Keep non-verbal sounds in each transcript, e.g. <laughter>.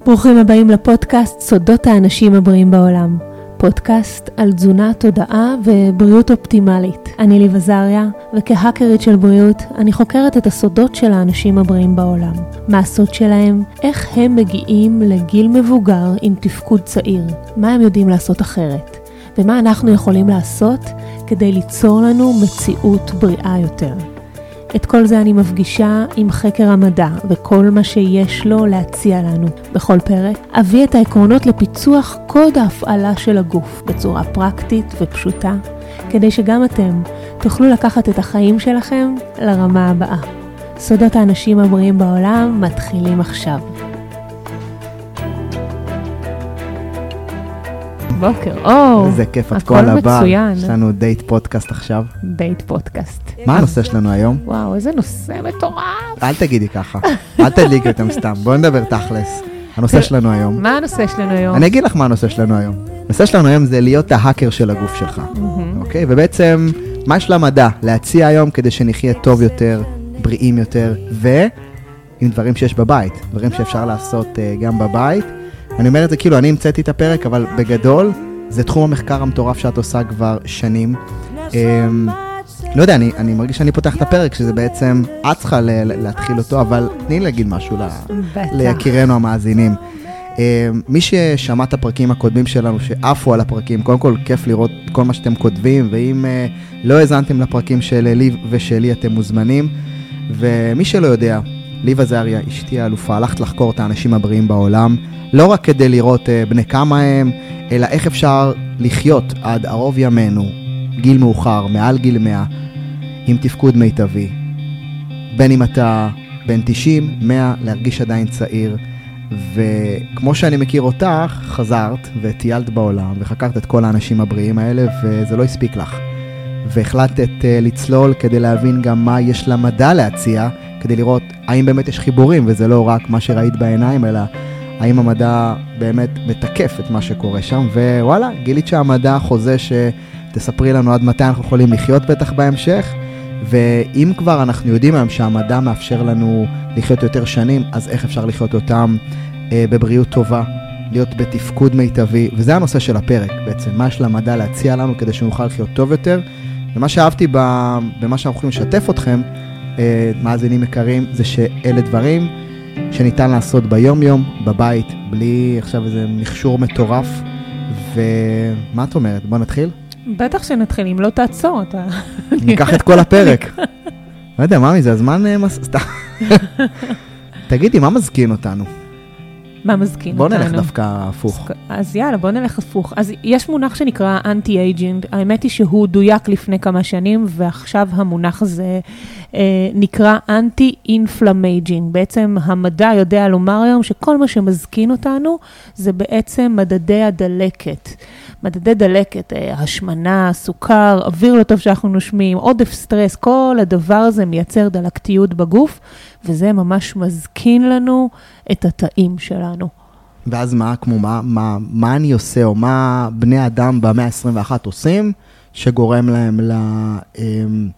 ברוכים הבאים לפודקאסט סודות האנשים הבריאים בעולם. פודקאסט על תזונה, תודעה ובריאות אופטימלית. אני ליב עזריה, וכהאקרית של בריאות, אני חוקרת את הסודות של האנשים הבריאים בעולם. מה הסוד שלהם, איך הם מגיעים לגיל מבוגר עם תפקוד צעיר, מה הם יודעים לעשות אחרת, ומה אנחנו יכולים לעשות כדי ליצור לנו מציאות בריאה יותר. את כל זה אני מפגישה עם חקר המדע וכל מה שיש לו להציע לנו. בכל פרק אביא את העקרונות לפיצוח קוד ההפעלה של הגוף בצורה פרקטית ופשוטה, כדי שגם אתם תוכלו לקחת את החיים שלכם לרמה הבאה. סודות האנשים הבריאים בעולם מתחילים עכשיו. בוקר אור. איזה כיף, את הכל כל הבר. מצוין. יש לנו דייט פודקאסט עכשיו. דייט פודקאסט. מה הנושא שלנו היום? וואו, איזה נושא מטורף. אל תגידי ככה, אל תדליקי אותם סתם, בואי נדבר תכלס. הנושא שלנו היום, מה הנושא שלנו היום? אני אגיד לך מה הנושא שלנו היום. הנושא שלנו היום זה להיות ההאקר של הגוף שלך. אוקיי? ובעצם, מה יש למדע להציע היום כדי שנחיה טוב יותר, בריאים יותר, ועם דברים שיש בבית, דברים שאפשר לעשות אה, גם בבית. אני אומר את זה כאילו, אני המצאתי את הפרק, אבל בגדול, זה תחום המחקר המטורף שאת עושה כבר שנים. אמ, לא יודע, אני, אני מרגיש שאני פותח את הפרק, שזה בעצם, את צריכה ל- להתחיל אותו, אבל תני לי להגיד משהו ל- בטח. ליקירנו המאזינים. אה, מי ששמע את הפרקים הקודמים שלנו, שעפו על הפרקים, קודם כל כיף לראות כל מה שאתם כותבים, ואם אה, לא האזנתם לפרקים של ליב ושלי, אתם מוזמנים. ומי שלא יודע, ליב עזריה, אשתי האלופה, הלכת לחקור את האנשים הבריאים בעולם, לא רק כדי לראות אה, בני כמה הם, אלא איך אפשר לחיות עד ערוב ימינו, גיל מאוחר, מעל גיל 100, עם תפקוד מיטבי. בין אם אתה בן 90, 100, להרגיש עדיין צעיר. וכמו שאני מכיר אותך, חזרת וטיילת בעולם וחקרת את כל האנשים הבריאים האלה וזה לא הספיק לך. והחלטת uh, לצלול כדי להבין גם מה יש למדע להציע, כדי לראות האם באמת יש חיבורים וזה לא רק מה שראית בעיניים, אלא האם המדע באמת מתקף את מה שקורה שם, ווואלה, גילית שהמדע חוזה שתספרי לנו עד מתי אנחנו יכולים לחיות בטח בהמשך, ואם כבר אנחנו יודעים היום שהמדע מאפשר לנו לחיות יותר שנים, אז איך אפשר לחיות אותם אה, בבריאות טובה, להיות בתפקוד מיטבי, וזה הנושא של הפרק בעצם, מה יש למדע להציע לנו כדי שנוכל לחיות טוב יותר. ומה שאהבתי במה שאנחנו יכולים לשתף אתכם, מאזינים יקרים, זה שאלה דברים שניתן לעשות ביום-יום, בבית, בלי עכשיו איזה מכשור מטורף. ומה את אומרת? בוא נתחיל? בטח שנתחיל, אם לא תעצור אתה. ניקח את כל הפרק. לא יודע, ממי, זה הזמן... אה, סתם. תגידי, מה מזכין אותנו? מה מזכין בוא אותנו? נלך דווקא הפוך. אז יאללה, בוא נלך הפוך. אז יש מונח שנקרא אנטי-אייג'ינג, האמת היא שהוא דויק לפני כמה שנים, ועכשיו המונח הזה נקרא anti-inflammaging. בעצם המדע יודע לומר היום שכל מה שמזקין אותנו זה בעצם מדדי הדלקת. מדדי דלקת, אה, השמנה, סוכר, אוויר לא טוב שאנחנו נושמים, עודף סטרס, כל הדבר הזה מייצר דלקתיות בגוף, וזה ממש מזקין לנו את התאים שלנו. ואז מה, כמו מה, מה, מה אני עושה, או מה בני אדם במאה ה-21 עושים, שגורם להם ל, אמ,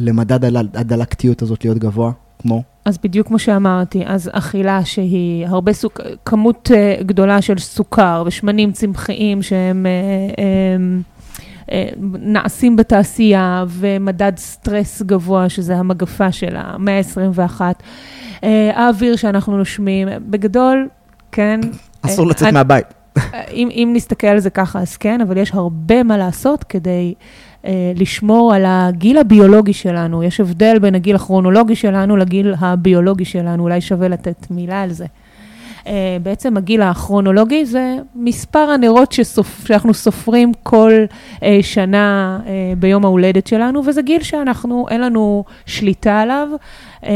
למדד הדל- הדלקתיות הזאת להיות גבוה, כמו? אז בדיוק כמו שאמרתי, אז אכילה שהיא הרבה סוכר, כמות uh, גדולה של סוכר ושמנים צמחיים שהם uh, um, נעשים בתעשייה ומדד סטרס גבוה, שזה המגפה של המאה ה-21, uh, האוויר שאנחנו נושמים, בגדול, כן. אסור לצאת מהבית. אם, אם נסתכל על זה ככה, אז כן, אבל יש הרבה מה לעשות כדי לשמור על הגיל הביולוגי שלנו. יש הבדל בין הגיל הכרונולוגי שלנו לגיל הביולוגי שלנו, אולי שווה לתת מילה על זה. אה, בעצם הגיל הכרונולוגי זה מספר הנרות שסופ, שאנחנו סופרים כל אה, שנה אה, ביום ההולדת שלנו, וזה גיל שאנחנו, אין לנו שליטה עליו. אה,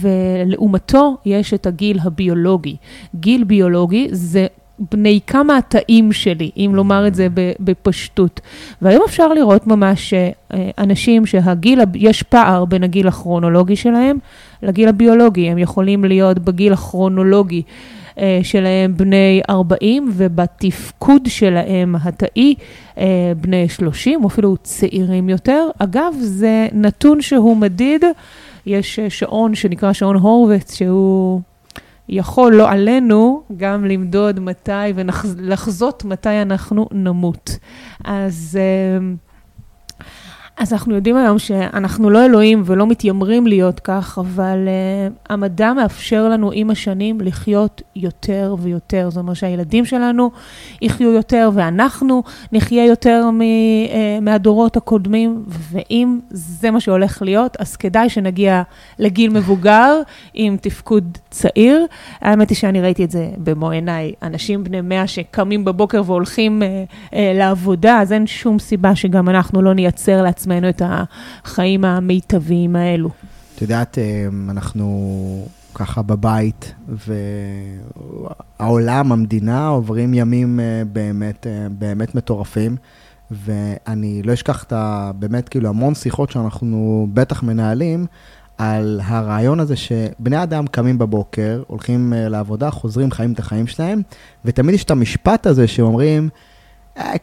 ולעומתו יש את הגיל הביולוגי. גיל ביולוגי זה בני כמה התאים שלי, אם לומר את זה בפשטות. והיום אפשר לראות ממש אה, אנשים שהגיל, יש פער בין הגיל הכרונולוגי שלהם לגיל הביולוגי. הם יכולים להיות בגיל הכרונולוגי אה, שלהם בני 40, ובתפקוד שלהם התאי אה, בני 30, או אפילו צעירים יותר. אגב, זה נתון שהוא מדיד. יש שעון שנקרא שעון הורוביץ, שהוא יכול, לא עלינו, גם למדוד מתי ולחזות מתי אנחנו נמות. אז... אז אנחנו יודעים היום שאנחנו לא אלוהים ולא מתיימרים להיות כך, אבל uh, המדע מאפשר לנו עם השנים לחיות יותר ויותר. זאת אומרת שהילדים שלנו יחיו יותר ואנחנו נחיה יותר מ, uh, מהדורות הקודמים, ואם זה מה שהולך להיות, אז כדאי שנגיע לגיל מבוגר עם תפקוד צעיר. האמת היא שאני ראיתי את זה במו עיניי, אנשים בני מאה שקמים בבוקר והולכים uh, uh, לעבודה, אז אין שום סיבה שגם אנחנו לא נייצר לעצמנו. לעצמנו את החיים המיטביים האלו. את יודעת, אה, אנחנו ככה בבית, והעולם, המדינה, עוברים ימים אה, באמת, אה, באמת מטורפים. ואני לא אשכח את ה... באמת, כאילו, המון שיחות שאנחנו בטח מנהלים על הרעיון הזה שבני אדם קמים בבוקר, הולכים לעבודה, חוזרים, חיים את החיים שלהם, ותמיד יש את המשפט הזה שאומרים,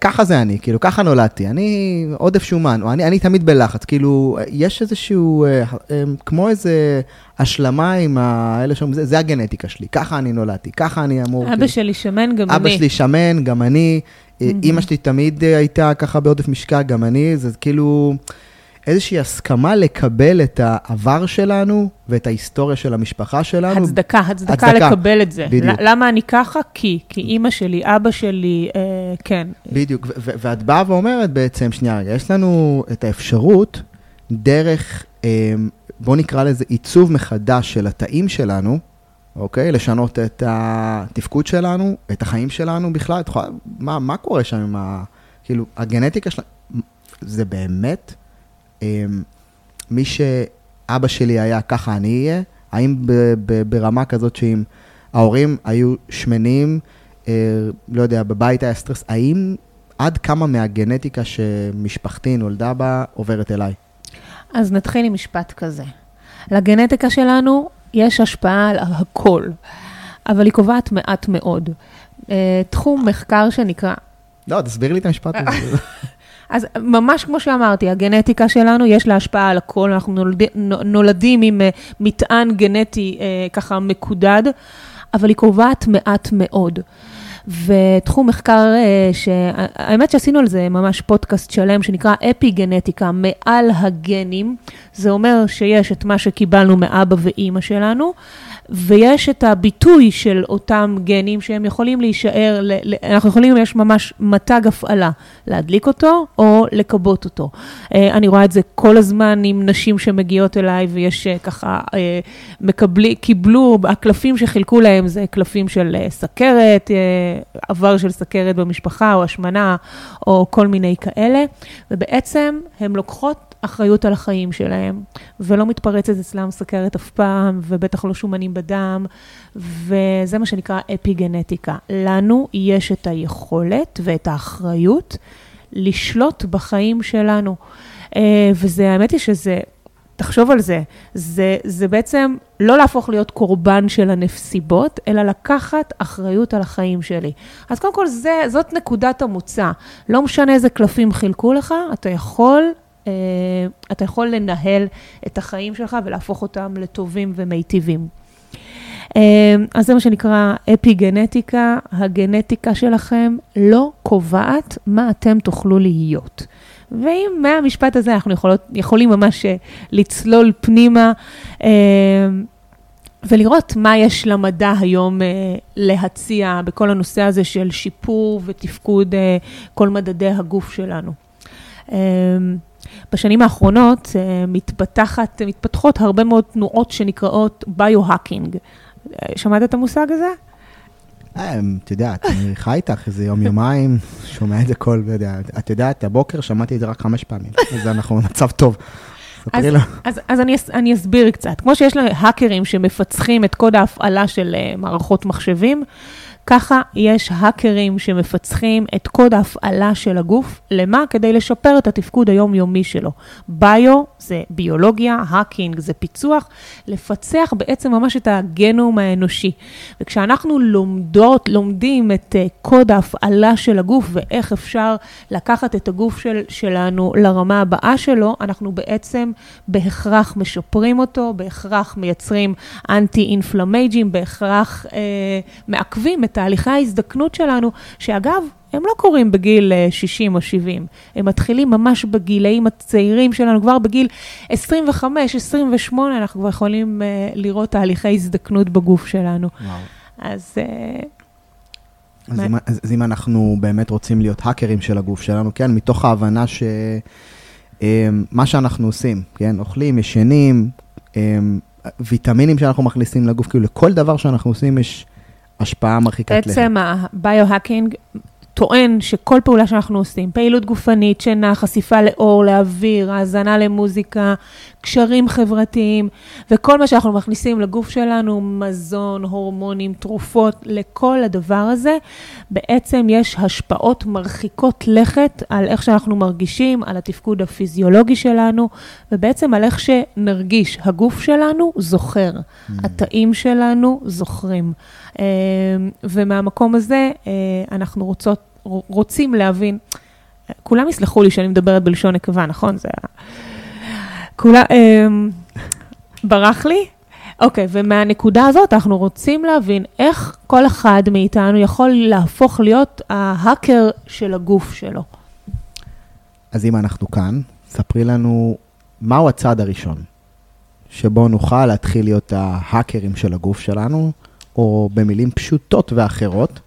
ככה זה אני, כאילו, ככה נולדתי, אני עודף שומן, או אני, אני תמיד בלחץ, כאילו, יש איזשהו, אה, אה, כמו איזה השלמה עם האלה שאומרים, זה, זה הגנטיקה שלי, ככה אני נולדתי, ככה אני אמור... אבא כאילו, שלי שמן, גם אבא אני. אבא שלי שמן, גם אני, mm-hmm. אימא שלי תמיד הייתה ככה בעודף משקל, גם אני, זה כאילו... איזושהי הסכמה לקבל את העבר שלנו ואת ההיסטוריה של המשפחה שלנו. הצדקה, הצדקה, הצדקה. לקבל את זה. בדיוק. למה אני ככה? כי, כי אימא שלי, אבא שלי, אה, כן. בדיוק, ואת באה ואומרת בעצם, שנייה רגע, יש לנו את האפשרות דרך, אה, בואו נקרא לזה עיצוב מחדש של התאים שלנו, אוקיי? לשנות את התפקוד שלנו, את החיים שלנו בכלל. יכולה, מה, מה קורה שם עם ה... כאילו, הגנטיקה שלנו, זה באמת... אמ, מי שאבא שלי היה, ככה אני אהיה? האם ברמה כזאת שאם ההורים היו שמנים, אה, לא יודע, בבית היה סטרס, האם עד כמה מהגנטיקה שמשפחתי נולדה בה עוברת אליי? אז נתחיל עם משפט כזה. לגנטיקה שלנו יש השפעה על הכל, אבל היא קובעת מעט מאוד. אה, תחום מחקר שנקרא... לא, תסביר לי את המשפט הזה. <laughs> אז ממש כמו שאמרתי, הגנטיקה שלנו, יש לה השפעה על הכל, אנחנו נולד, נולדים עם uh, מטען גנטי uh, ככה מקודד, אבל היא קובעת מעט מאוד. ותחום מחקר, uh, שהאמת שעשינו על זה ממש פודקאסט שלם, שנקרא אפי גנטיקה, מעל הגנים, זה אומר שיש את מה שקיבלנו מאבא ואימא שלנו. ויש את הביטוי של אותם גנים שהם יכולים להישאר, אנחנו יכולים, יש ממש מתג הפעלה, להדליק אותו או לכבות אותו. אה, אני רואה את זה כל הזמן עם נשים שמגיעות אליי ויש אה, ככה, אה, מקבלי, קיבלו, הקלפים שחילקו להם זה קלפים של סכרת, עבר של סכרת במשפחה או השמנה או כל מיני כאלה, ובעצם הן לוקחות אחריות על החיים שלהם, ולא מתפרצת אצלם סכרת אף פעם, ובטח לא שומנים בדם, וזה מה שנקרא אפי-גנטיקה. לנו יש את היכולת ואת האחריות לשלוט בחיים שלנו. אה, וזה, האמת היא שזה, תחשוב על זה, זה, זה בעצם לא להפוך להיות קורבן של הנסיבות, אלא לקחת אחריות על החיים שלי. אז קודם כל, זה, זאת נקודת המוצא. לא משנה איזה קלפים חילקו לך, אתה יכול אתה יכול לנהל את החיים שלך ולהפוך אותם לטובים ומיטיבים. אה, אז זה מה שנקרא אפי-גנטיקה, הגנטיקה שלכם לא קובעת מה אתם תוכלו להיות. ואם מהמשפט הזה אנחנו יכולות, יכולים ממש אה, לצלול פנימה ולראות מה יש למדע היום להציע בכל הנושא הזה של שיפור ותפקוד כל מדדי הגוף שלנו. בשנים האחרונות אה, מתפתחת, מתפתחות הרבה מאוד תנועות שנקראות ביו-האקינג. שמעת את המושג הזה? אה, את יודעת, אני חי איתך איזה יום-יומיים, שומע את זה כל, את יודעת, הבוקר שמעתי את זה רק חמש פעמים, אז אנחנו במצב טוב. אז, אז, אז אני, אני אסביר קצת. כמו שיש לנו האקרים שמפצחים את קוד ההפעלה של מערכות מחשבים, ככה יש האקרים שמפצחים את קוד ההפעלה של הגוף, למה? כדי לשפר את התפקוד היומיומי שלו. ביו זה ביולוגיה, האקינג זה פיצוח, לפצח בעצם ממש את הגנום האנושי. וכשאנחנו לומדות, לומדים את uh, קוד ההפעלה של הגוף ואיך אפשר לקחת את הגוף של, שלנו לרמה הבאה שלו, אנחנו בעצם בהכרח משפרים אותו, בהכרח מייצרים אנטי-אינפלמייג'ים, בהכרח uh, מעכבים את תהליכי ההזדקנות שלנו, שאגב, הם לא קורים בגיל 60 או 70, הם מתחילים ממש בגילאים הצעירים שלנו, כבר בגיל 25, 28, אנחנו כבר יכולים uh, לראות תהליכי הזדקנות בגוף שלנו. וואו. אז... Uh, אז, מה... אם, אז, אז אם אנחנו באמת רוצים להיות האקרים של הגוף שלנו, כן, מתוך ההבנה שמה שאנחנו עושים, כן, אוכלים, ישנים, ויטמינים שאנחנו מכניסים לגוף, כאילו לכל דבר שאנחנו עושים יש השפעה מרחיקת לכת. בעצם הביו-האקינג טוען שכל פעולה שאנחנו עושים, פעילות גופנית, שינה, חשיפה לאור, לאוויר, האזנה למוזיקה, קשרים חברתיים, וכל מה שאנחנו מכניסים לגוף שלנו, מזון, הורמונים, תרופות, לכל הדבר הזה, בעצם יש השפעות מרחיקות לכת על איך שאנחנו מרגישים, על התפקוד הפיזיולוגי שלנו, ובעצם על איך שנרגיש. הגוף שלנו זוכר, mm. התאים שלנו זוכרים. אה, ומהמקום הזה אה, אנחנו רוצות, רוצים להבין, כולם יסלחו לי שאני מדברת בלשון נקבה, נכון? זה... כולה, אמ, ברח לי? אוקיי, ומהנקודה הזאת אנחנו רוצים להבין איך כל אחד מאיתנו יכול להפוך להיות ההאקר של הגוף שלו. אז אם אנחנו כאן, ספרי לנו מהו הצעד הראשון שבו נוכל להתחיל להיות ההאקרים של הגוף שלנו, או במילים פשוטות ואחרות,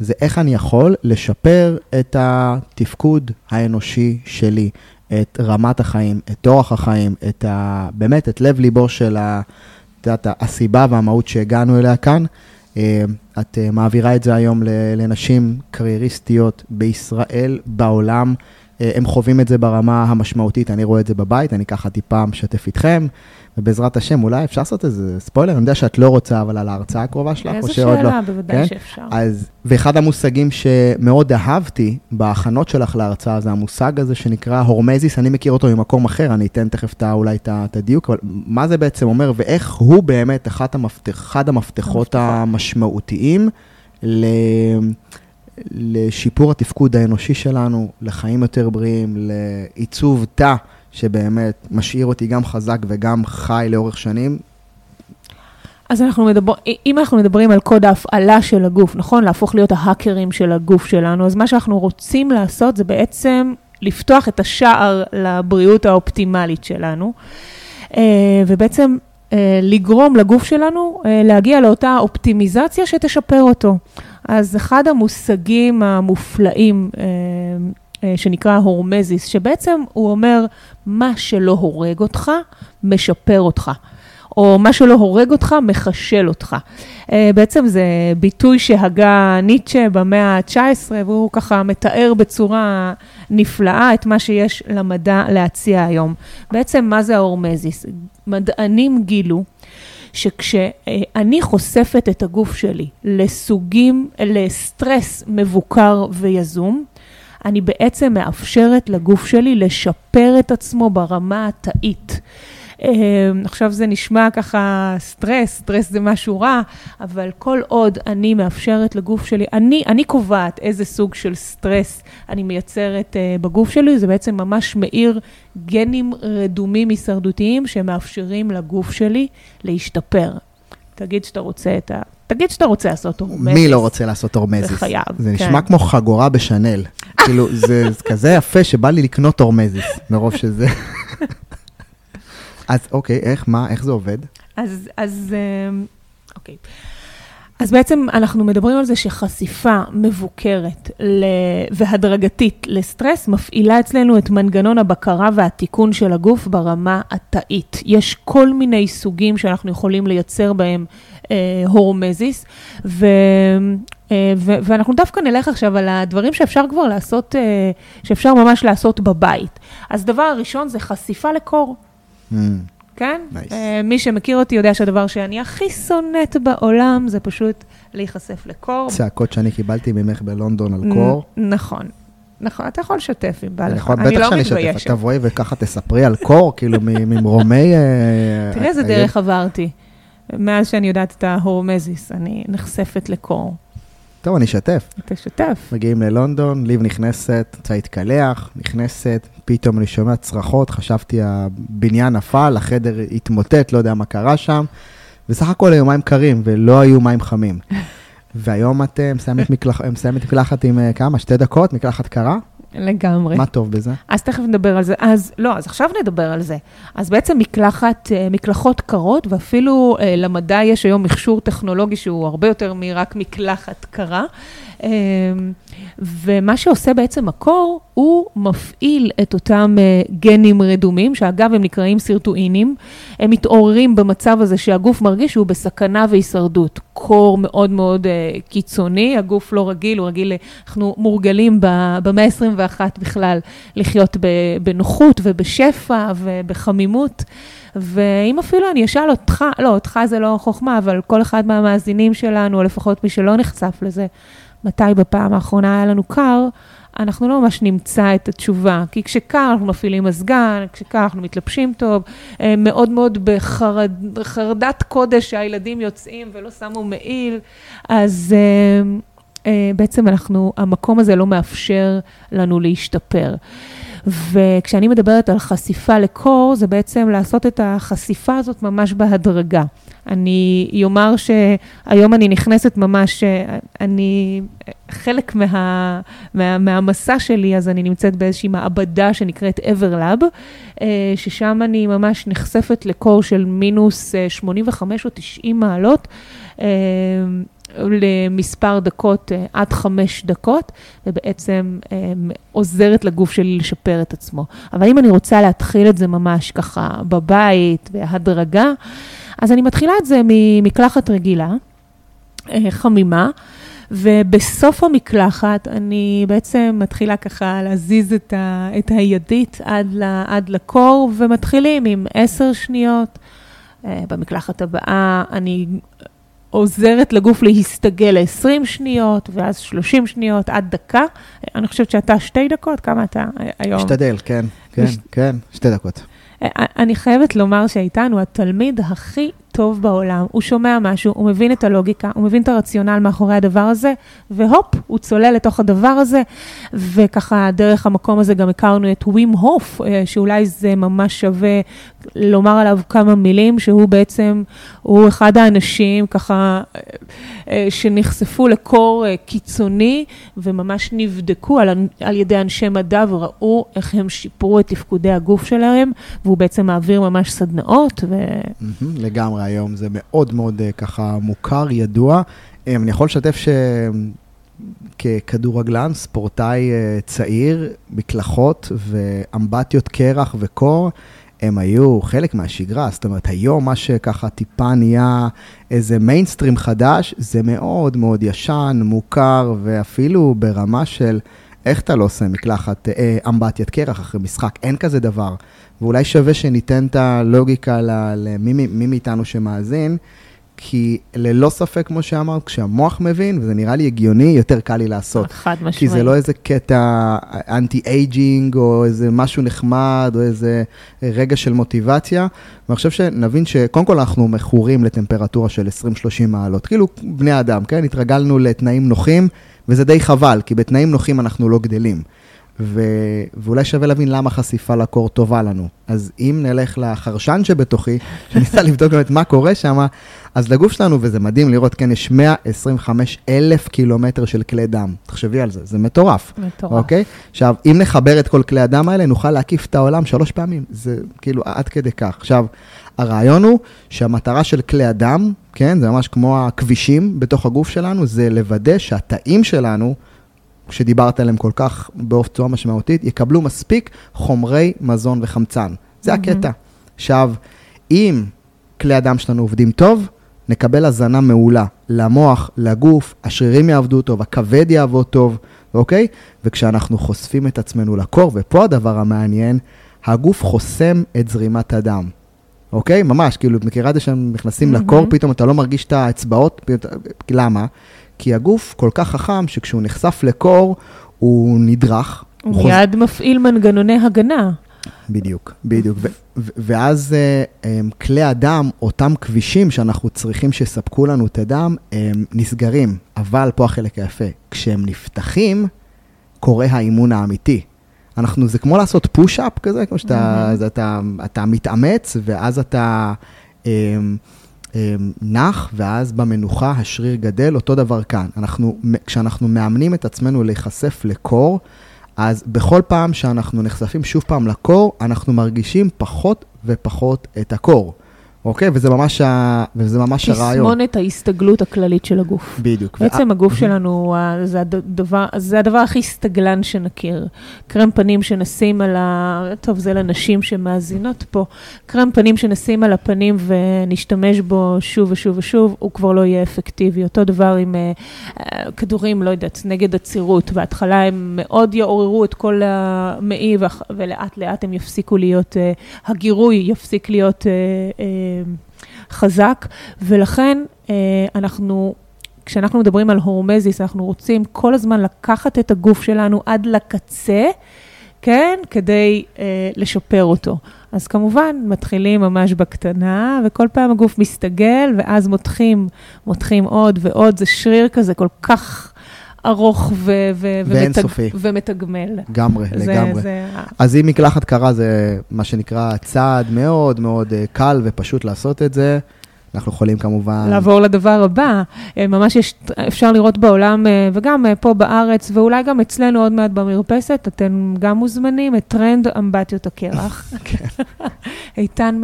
זה איך אני יכול לשפר את התפקוד האנושי שלי, את רמת החיים, את אורח החיים, את ה... באמת, את לב ליבו של ה... את יודעת, הסיבה והמהות שהגענו אליה כאן. אה, את אה, מעבירה את זה היום לנשים קרייריסטיות בישראל, בעולם. אה, הם חווים את זה ברמה המשמעותית, אני רואה את זה בבית, אני ככה טיפה משתף איתכם. ובעזרת השם, אולי אפשר לעשות איזה ספוילר, אני יודע שאת לא רוצה, אבל על ההרצאה הקרובה שלך, או שעוד לא. איזה שאלה, בוודאי כן? שאפשר. אז, ואחד המושגים שמאוד אהבתי בהכנות שלך להרצאה, זה המושג הזה שנקרא הורמזיס, אני מכיר אותו ממקום אחר, אני אתן תכף אתה, אולי את הדיוק, אבל מה זה בעצם אומר, ואיך הוא באמת אחד, המפתח, אחד המפתחות המשמעותיים ל... לשיפור התפקוד האנושי שלנו, לחיים יותר בריאים, לעיצוב תא. שבאמת משאיר אותי גם חזק וגם חי לאורך שנים. אז אנחנו מדברים, אם אנחנו מדברים על קוד ההפעלה של הגוף, נכון? להפוך להיות ההאקרים של הגוף שלנו, אז מה שאנחנו רוצים לעשות זה בעצם לפתוח את השער לבריאות האופטימלית שלנו, אה, ובעצם אה, לגרום לגוף שלנו אה, להגיע לאותה אופטימיזציה שתשפר אותו. אז אחד המושגים המופלאים אה, שנקרא הורמזיס, שבעצם הוא אומר, מה שלא הורג אותך, משפר אותך. או מה שלא הורג אותך, מחשל אותך. אה, בעצם זה ביטוי שהגה ניטשה במאה ה-19, והוא ככה מתאר בצורה נפלאה את מה שיש למדע להציע היום. בעצם, מה זה ה hormesis? מדענים גילו שכשאני חושפת את הגוף שלי לסוגים, לסטרס מבוקר ויזום, אני בעצם מאפשרת לגוף שלי לשפר את עצמו ברמה התאית. אמ, עכשיו זה נשמע ככה סטרס, סטרס זה משהו רע, אבל כל עוד אני מאפשרת לגוף שלי, אני, אני קובעת איזה סוג של סטרס אני מייצרת uh, בגוף שלי, זה בעצם ממש מאיר גנים רדומים הישרדותיים שמאפשרים לגוף שלי להשתפר. תגיד שאתה רוצה את ה... תגיד שאתה רוצה לעשות הורמזיס. מי לא רוצה לעשות הורמזיס? זה חייב, זה כן. נשמע כמו חגורה בשנל. <laughs> כאילו, זה, זה כזה יפה שבא לי לקנות הורמזיס, מרוב שזה... אז אוקיי, איך, מה, איך זה עובד? אז, אז, אמ, אוקיי. אז בעצם אנחנו מדברים על זה שחשיפה מבוקרת והדרגתית לסטרס מפעילה אצלנו את מנגנון הבקרה והתיקון של הגוף ברמה התאית. יש כל מיני סוגים שאנחנו יכולים לייצר בהם אה, הורמזיס, ו, אה, ו, ואנחנו דווקא נלך עכשיו על הדברים שאפשר כבר לעשות, אה, שאפשר ממש לעשות בבית. אז דבר הראשון זה חשיפה לקור. Mm. כן? Nice. אה, מי שמכיר אותי יודע שהדבר שאני הכי שונאת בעולם זה פשוט להיחשף לקור. צעקות שאני קיבלתי ממך בלונדון על קור. נ- נכון. נכון, אתה יכול לשתף אם בא אני לך. אני בטח לא שאני אשתף, מתביישת. תבואי וככה תספרי על קור, כאילו <laughs> ממרומי... אה, תראה איזה ה- דרך עברתי. מאז שאני יודעת את ההורמזיס, אני נחשפת לקור. טוב, אני אשתף. תשתף. מגיעים ללונדון, ליב נכנסת, רוצה להתקלח, נכנסת, פתאום אני שומע צרחות, חשבתי הבניין נפל, החדר התמוטט, לא יודע מה קרה שם. בסך הכל היו מים קרים ולא היו מים חמים. <laughs> והיום את מסיימת מקלחת עם אה, כמה? שתי דקות? מקלחת קרה? לגמרי. מה טוב בזה? אז תכף נדבר על זה. אז לא, אז עכשיו נדבר על זה. אז בעצם מקלחת, אה, מקלחות קרות, ואפילו אה, למדע יש היום מכשור טכנולוגי שהוא הרבה יותר מרק מקלחת קרה. אה, ומה שעושה בעצם הקור, הוא מפעיל את אותם גנים רדומים, שאגב, הם נקראים סרטואינים. הם מתעוררים במצב הזה שהגוף מרגיש שהוא בסכנה והישרדות. קור מאוד מאוד קיצוני, הגוף לא רגיל, הוא רגיל, אנחנו מורגלים במאה ה-21 בכלל לחיות בנוחות ובשפע ובחמימות. ואם אפילו אני אשאל אותך, לא, אותך זה לא חוכמה, אבל כל אחד מהמאזינים שלנו, או לפחות מי שלא נחשף לזה, מתי בפעם האחרונה היה לנו קר, אנחנו לא ממש נמצא את התשובה. כי כשקר אנחנו מפעילים מזגן, כשקר אנחנו מתלבשים טוב, אה, מאוד מאוד בחרדת קודש שהילדים יוצאים ולא שמו מעיל, אז אה, בעצם אנחנו, המקום הזה לא מאפשר לנו להשתפר. וכשאני מדברת על חשיפה לקור, זה בעצם לעשות את החשיפה הזאת ממש בהדרגה. אני אומר שהיום אני נכנסת ממש, אני, חלק מה, מה, מהמסע שלי, אז אני נמצאת באיזושהי מעבדה שנקראת Everlab, ששם אני ממש נחשפת לקור של מינוס 85 או 90 מעלות. למספר דקות עד חמש דקות, ובעצם עוזרת לגוף שלי לשפר את עצמו. אבל אם אני רוצה להתחיל את זה ממש ככה בבית, בהדרגה, אז אני מתחילה את זה ממקלחת רגילה, חמימה, ובסוף המקלחת אני בעצם מתחילה ככה להזיז את, ה, את הידית עד, ל, עד לקור, ומתחילים עם עשר שניות. במקלחת הבאה אני עוזרת לגוף להסתגל ל-20 שניות, ואז 30 שניות עד דקה. אני חושבת שאתה שתי דקות, כמה אתה היום? משתדל, כן, כן, כן, שתי דקות. אני חייבת לומר שאיתנו התלמיד הכי טוב בעולם, הוא שומע משהו, הוא מבין את הלוגיקה, הוא מבין את הרציונל מאחורי הדבר הזה, והופ, הוא צולל לתוך הדבר הזה, וככה דרך המקום הזה גם הכרנו את ווים הוף, שאולי זה ממש שווה לומר עליו כמה מילים, שהוא בעצם, הוא אחד האנשים ככה שנחשפו לקור קיצוני, וממש נבדקו על, על ידי אנשי מדע וראו איך הם שיפרו את תפקודי הגוף שלהם, והוא בעצם מעביר ממש סדנאות. ו... לגמרי, היום זה מאוד מאוד ככה מוכר, ידוע. אני יכול לשתף שככדורגלן, ספורטאי צעיר, מקלחות ואמבטיות קרח וקור, הם היו חלק מהשגרה, זאת אומרת, היום מה שככה טיפה נהיה איזה מיינסטרים חדש, זה מאוד מאוד ישן, מוכר, ואפילו ברמה של איך אתה לא עושה מקלחת אה, אמבטיית קרח אחרי משחק, אין כזה דבר. ואולי שווה שניתן את הלוגיקה למי מי מאיתנו שמאזין, כי ללא ספק, כמו שאמרת, כשהמוח מבין, וזה נראה לי הגיוני, יותר קל לי לעשות. חד משמעית. כי זה לא איזה קטע anti-aging, או איזה משהו נחמד, או איזה רגע של מוטיבציה. ואני חושב שנבין שקודם כל אנחנו מכורים לטמפרטורה של 20-30 מעלות. כאילו בני אדם, כן? התרגלנו לתנאים נוחים, וזה די חבל, כי בתנאים נוחים אנחנו לא גדלים. ו... ואולי שווה להבין למה חשיפה לקור טובה לנו. אז אם נלך לחרשן שבתוכי, <laughs> שניסה לבדוק באמת מה קורה שם, אז לגוף שלנו, וזה מדהים לראות, כן, יש 125 אלף קילומטר של כלי דם. תחשבי על זה, זה מטורף. מטורף. אוקיי? עכשיו, אם נחבר את כל כלי הדם האלה, נוכל להקיף את העולם שלוש פעמים. זה כאילו עד כדי כך. עכשיו, הרעיון הוא שהמטרה של כלי הדם, כן, זה ממש כמו הכבישים בתוך הגוף שלנו, זה לוודא שהתאים שלנו, שדיברת עליהם כל כך בצורה משמעותית, יקבלו מספיק חומרי מזון וחמצן. זה mm-hmm. הקטע. עכשיו, אם כלי הדם שלנו עובדים טוב, נקבל הזנה מעולה למוח, לגוף, השרירים יעבדו טוב, הכבד יעבוד טוב, אוקיי? וכשאנחנו חושפים את עצמנו לקור, ופה הדבר המעניין, הגוף חוסם את זרימת הדם, אוקיי? ממש, כאילו, את מכירה את זה שהם נכנסים מהמם. לקור, פתאום אתה לא מרגיש את האצבעות, פתאום למה? כי הגוף כל כך חכם, שכשהוא נחשף לקור, הוא נדרך. הוא חוז- מיד מפעיל מנגנוני הגנה. בדיוק, בדיוק. ו- ו- ואז אה, הם, כלי הדם, אותם כבישים שאנחנו צריכים שיספקו לנו את הדם, הם נסגרים. אבל פה החלק היפה, כשהם נפתחים, קורה האימון האמיתי. אנחנו, זה כמו לעשות פוש-אפ כזה, כמו שאתה. זה, אתה, אתה מתאמץ, ואז אתה אמ, אמ, נח, ואז במנוחה השריר גדל, אותו דבר כאן. אנחנו, כשאנחנו מאמנים את עצמנו להיחשף לקור, אז בכל פעם שאנחנו נחשפים שוב פעם לקור, אנחנו מרגישים פחות ופחות את הקור, אוקיי? וזה ממש, ה... וזה ממש הרעיון. תסמונת ההסתגלות הכללית של הגוף. בדיוק. בעצם הגוף שלנו, זה הדבר, זה הדבר הכי סטגלן שנכיר. קרם פנים שנשים על ה... טוב, זה לנשים שמאזינות פה. קרם פנים שנשים על הפנים ונשתמש בו שוב ושוב ושוב, הוא כבר לא יהיה אפקטיבי. אותו דבר עם אה, כדורים, לא יודעת, נגד עצירות. בהתחלה הם מאוד יעוררו את כל המעי, ולאט לאט הם יפסיקו להיות, אה, הגירוי יפסיק להיות... אה, אה, חזק, ולכן אה, אנחנו, כשאנחנו מדברים על הורמזיס, אנחנו רוצים כל הזמן לקחת את הגוף שלנו עד לקצה, כן? כדי אה, לשפר אותו. אז כמובן, מתחילים ממש בקטנה, וכל פעם הגוף מסתגל, ואז מותחים, מותחים עוד ועוד, זה שריר כזה כל כך ארוך ו- ו- ואינסופי. ומתגמל. לגמרי, זה- לגמרי. זה... אז אם מקלחת קרה זה מה שנקרא צעד מאוד מאוד אה, קל ופשוט לעשות את זה. אנחנו יכולים כמובן... לעבור לדבר הבא. אה, ממש יש, אפשר לראות בעולם, אה, וגם אה, פה בארץ, ואולי גם אצלנו עוד מעט במרפסת, אתם גם מוזמנים, את טרנד אמבטיות הקרח. <laughs> כן. <laughs> איתן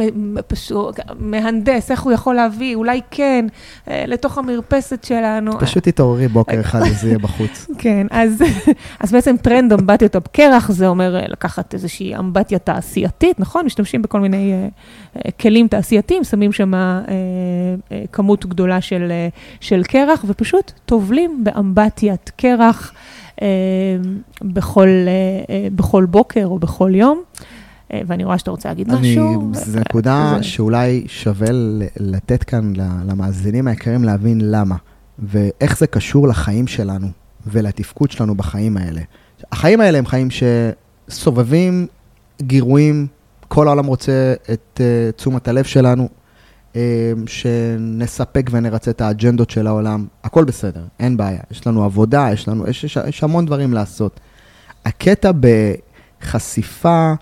פשוט, מהנדס, איך הוא יכול להביא, אולי כן, לתוך המרפסת שלנו. פשוט תתעוררי בוקר אחד וזה יהיה <laughs> בחוץ. כן, אז, אז בעצם טרנד אמבטיות הקרח, זה אומר לקחת איזושהי אמבטיה תעשייתית, נכון? משתמשים בכל מיני אה, כלים תעשייתיים, שמים שם אה, כמות גדולה של, אה, של קרח, ופשוט טובלים באמבטיית קרח אה, בכל, אה, אה, בכל בוקר או בכל יום. אה, ואני רואה שאתה רוצה להגיד אני, משהו. זו אה, נקודה זה- שאולי שווה לתת כאן למאזינים היקרים להבין למה, ואיך זה קשור לחיים שלנו ולתפקוד שלנו בחיים האלה. החיים האלה הם חיים שסובבים גירויים, כל העולם רוצה את uh, תשומת הלב שלנו, שנספק ונרצה את האג'נדות של העולם, הכל בסדר, אין בעיה. יש לנו עבודה, יש לנו, יש, יש, יש המון דברים לעשות. הקטע בחשיפה